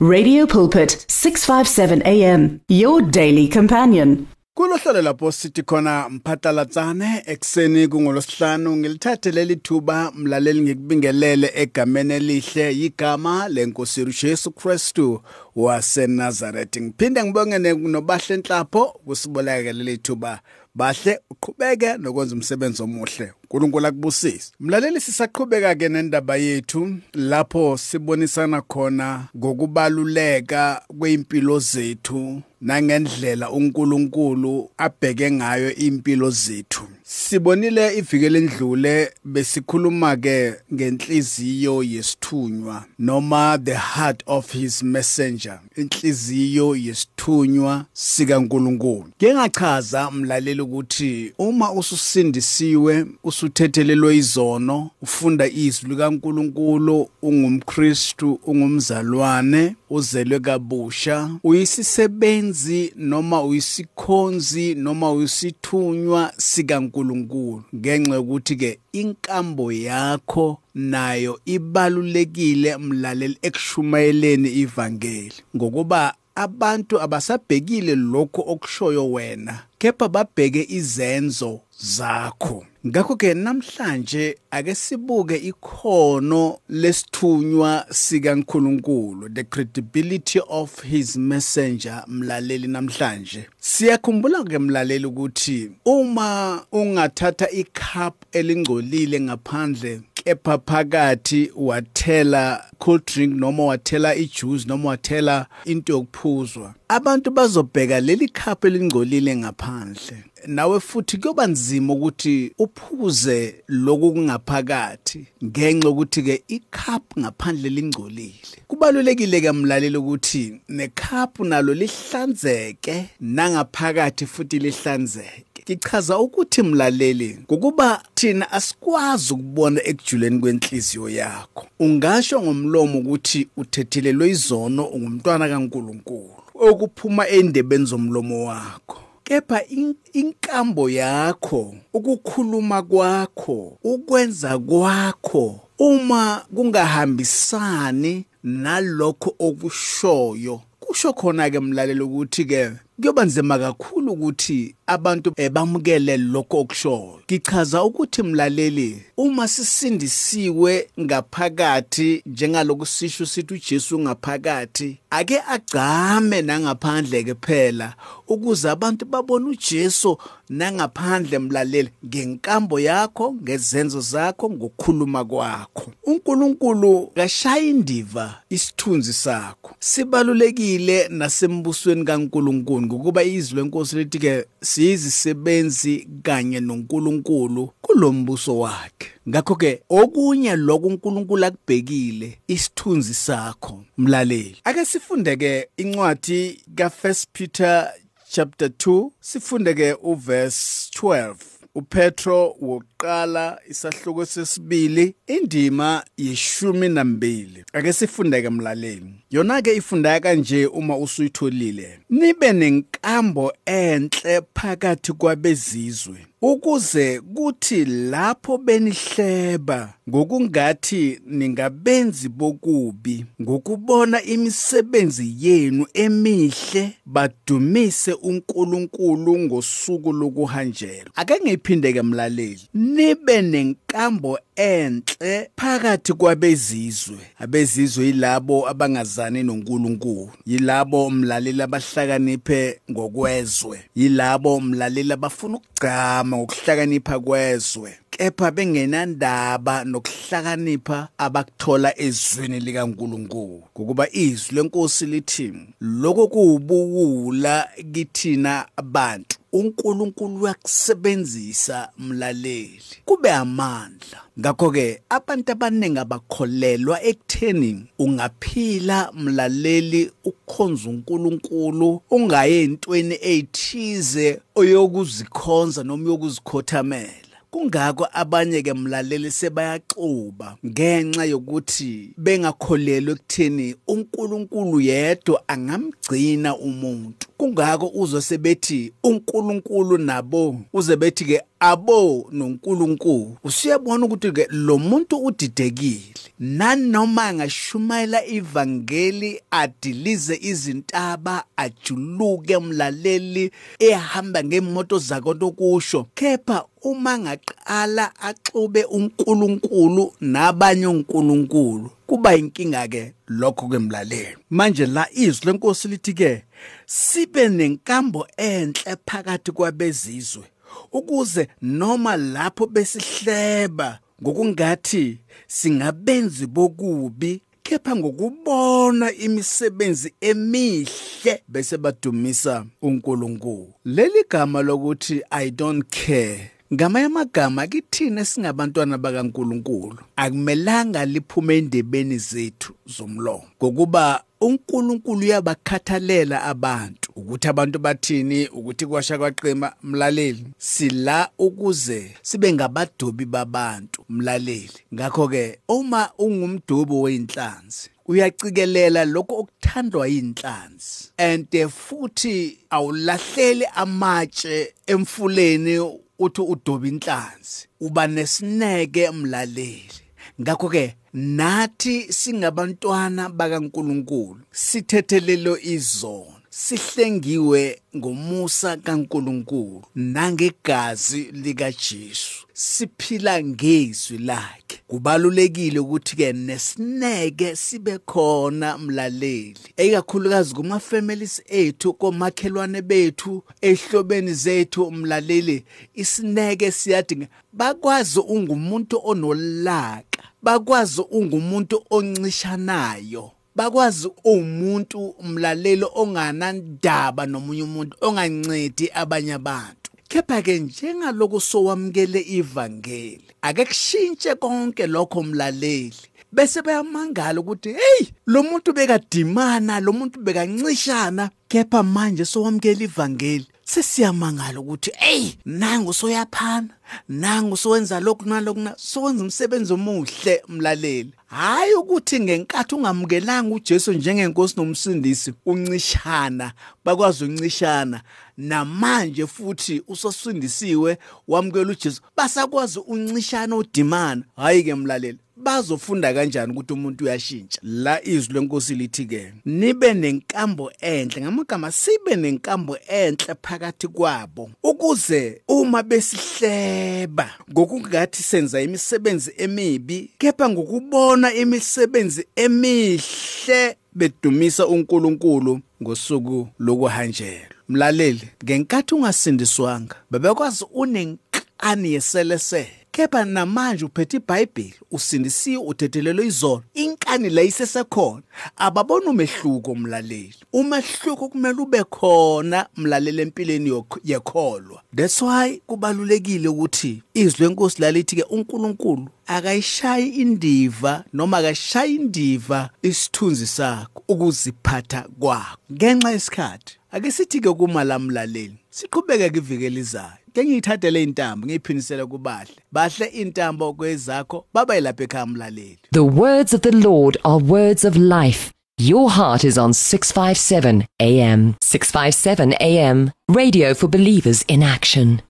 Radio Pulpit 657 AM your daily companion. kulohlelo lapho sithi khona mphatlalatsane ekseni kungolosihlanu ngilithathe leli thuba mlaleli ngikubingelele egameni elihle yigama lenkosi yethu Jesu Kristu waseNazaretha ngiphinde ngibonge nobahle enhlapho kusiboleka leli thuba. Bahle uqhubeke nokwenza umsebenzi omuhle. uNkulunkulu akubusise. Mlaleli sisaqhubeka ke nendaba yethu lapho sibonisana khona ngokubaluleka kweimpilo zethu nangendlela uNkulunkulu abheke ngayo impilo zethu. Sibonile iviki endlule besikhuluma ke ngenhliziyo yesithunywa noma the heart of his messenger inhliziyo yesithunywa sikaNkulunkulu. Ke ngachaza mlaleli ukuthi uma ususindisiwe usuthethelelwe izono ufunda izwi likaNkulunkulu ungumKristu ungumzalwane uzelwe kabusha uyisisebenzi noma uyisikhonzi noma uyisithunywa sikaNkulunkulu ngenxa yokuthi ke inkambo yakho nayo ibalulekile mlaleli ekushumayeleni ivangeli. Ngokuba abantu abasabhekile lokho okushoyo wena kepha babheke izenzo zakho. Ngakho ke namhlanje ake sibuke ikhono lesithunywa sikaNkuluNkulu the credibility of his messenger mlaleli namhlanje. Siyakhumbula ke mlaleli ukuthi uma ungathatha icup elingcolile ngaphandle kepha phakathi wathela cold drink noma wathela ijuice noma wathela into yokuphuzwa abantu bazobheka leli cup elingcolile ngaphandle. Nawe futhi kuyoba nzima ukuthi uphuze lokhu kungaphakathi ngenxa ukuthi ke icup ngaphandle lingcolile. Kubalulekile ke mlaleli ukuthi necup nalo lihlanzeke nangaphakathi futhi lihlanzeke. Ngichaza ukuthi mlaleli ngokuba thina asikwazi ukubona ekujuleni kwenhliziyo yakho. Ungasho ngomlomo ukuthi uthethelelwe izono ungumntwana kaNkuluNkulu. Okuphuma endebeni zomlomo wakho. Kepha inkambo yakho ukukhuluma kwakho ukwenza kwakho uma kungahambisani nalokho okushoyo kusho khona ke mlaleli ukuthi ke kuyoba nzima kakhulu ukuthi abantu bamukele lokho okushoyo. Ngichaza ukuthi mlaleli uma sisindisiwe ngaphakathi njengaloku sisho sithi uJesu ngaphakathi ake agcame nangaphandle ke phela ukuze abantu babone uJesu nangaphandle mlaleli ngenkambo yakho ngezenzo zakho ngokukhuluma kwakho. uNkulunkulu kashaya indiva isithunzi sakho. Sibalulekile nasembusweni kaNkulunkulu. Ngokuba izwi lenkosi lithi ke siyizisebenzi kanye noNkulunkulu kulombuso wakhe. Ngakho ke okunye lokhu uNkulunkulu akubhekile isithunzi sakho mlaleli. Ake sifunde ke incwadi kaFirst Peter chapter 2 sifunde ke uverse 12 uPetro wokuqala isahluko sesibili indima yeshumi nambili. Ake sifundeke mlaleli. Yona ke ifundaka kanje uma usuyitholile. Nibe nenkambo enhle phakathi kwabezizwe. Ukuze kuthi lapho benihleba ngokungathi ningabenzi bokubi ngokubona imisebenzi yenu emihle badumise uNkulunkulu ngosuku lokuhanjelwa. Ake ngiphindeke mlaleli nibe nenkambo enhle phakathi kwabezizwe. Abezizwe yilabo abangazani noNkulunkulu yilabo mlaleli abahlakaniphe ngokwezwe yilabo mlaleli abafuna ukugcama ngokuhlakanipha kwezwe kepha bengenandaba nokuhlakanipha abakuthola ezweni likaNkuluNkulu. Ngokuba izwi lenkosi lithi lokho kuwubuwula kithina abantu. uNkulunkulu uyakusebenzisa mlaleli. Kube amandla. Ngakho ke abantu abaningi abakholelwa ekutheni ungaphila mlaleli ukukhonza uNkulunkulu ungaye entweni ezithize oyokuzikhonza noma yokuzikhothamela kungako abanye ke mlaleli sebayaxuba ngenxa yokuthi bengakholelwa ekutheni uNkulunkulu yedwa angamgcina umuntu. Kungako uzwe sebethi uNkulunkulu nabo uze bethi ke abo noNkulunkulu. Usiyabona ukuthi ke lo muntu udidekile. Nanoma angashumayela ivangeli adilize izintaba ajuluke mlaleli ehamba ngemoto zakonto kusho kepha uma ngaqala axube uNkulunkulu nabanye uNkulunkulu kuba inkinga ke lokho kwemlaleli manje la izwi lenkosi lithi ke sibe nenkambo enhle phakathi kwabezizwe ukuze noma lapho besihleba ngokungathi singabenzi bokubi kepha ngokubona imisebenzi emihle bese badumisa uNkulunkulu. Leli gama lokuthi i don't care. Ngamanye amagama kithina singabantwana bakaNkuluNkulu akumelanga liphume endebeni zethu zomlomo. Ngokuba uNkulunkulu uyabakhathalela abantu ukuthi abantu bathini ukuthi kwasha kwaqema mlaleli. Sila ukuze sibe ngabadobi babantu mlaleli. Ngakho ke uma ungumdubi weinhlanzi uyacikelela lokho okuthandwa yinhlanzi. And futhi awulahleli amatshe emfuleni uthi udoba inhlanzi uba nesineke mlaleli. Ngakho ke nathi singabantwana bakaNkuluNkulu sithethelelo izono sihlengiwe ngomusa kaNkuluNkulu nangegazi likaJesu. Siphila ngezwi lakhe. Kubalulekile ukuthi ke nesineke sibe khona mlaleli. Ekakhulukazi kuma families ethu komakhelwane bethu ehlobeni zethu umlaleli isineke siyadinga. Bakwazi ungumuntu onolaka. Bakwazi ungumuntu oncishanayo bakwazi umuntu umlalelo onganandaba nomunye umuntu ongancedi abanye abantu. Kepha ke njengaloko sowamukele ivangeli ake kushintshe konke lokho mlaleli. Bese bayamangala ukuthi hey lo muntu bekadimana lo muntu bekancishana kepha manje sowamukela ivangeli sesiyamangala ukuthi hey nangu soyaphana nangu sowenza lokhu nalokhu na sowenza umsebenzi omuhle mlaleli. Hayi ukuthi ngenkathi ungamukelanga uJesu njengenkosi nomsindisi uncishana bakwazi uncishana. Namanje futhi usosindisiwe wamukela uJesu basakwazi uncishana odimana hayi ke mlaleli bazofunda kanjani ukuthi umuntu uyashintsha? La izwi lenkosi lithi ke nibe nenkambo enhle ngamagama sibe nenkambo enhle phakathi kwabo ukuze uma besihleba ngokungathi senza imisebenzi emibi kepha ngokubona imisebenzi emihle bedumisa uNkulunkulu ngosuku lokuhanjelwa. Mlaleli ngenkathi ungasindiswanga bebekwazi unenkani yeselesele kepha namanje uphethe iBhayibheli usindisiwe uthethelelwe izolo inkani la isesekhona. Ababona umehluko mlaleli. Umehluko kumele ube khona mlaleli empilweni yekholwa. That's why kubalulekile ukuthi izwi lenkosi lalithi ke uNkulunkulu akayishayi indiva noma akashayi indiva isithunzi sakho ukuziphatha kwakho. Ngenxa yesikhathi ake sithi ke kuma lamlaleli kwivikeli izayo intambo ngiyiphinisele kubahle. Bahle intambo kwezakho ekhaya The words of the Lord are words of life. Your heart is on 657 AM 657 AM radio for believers in action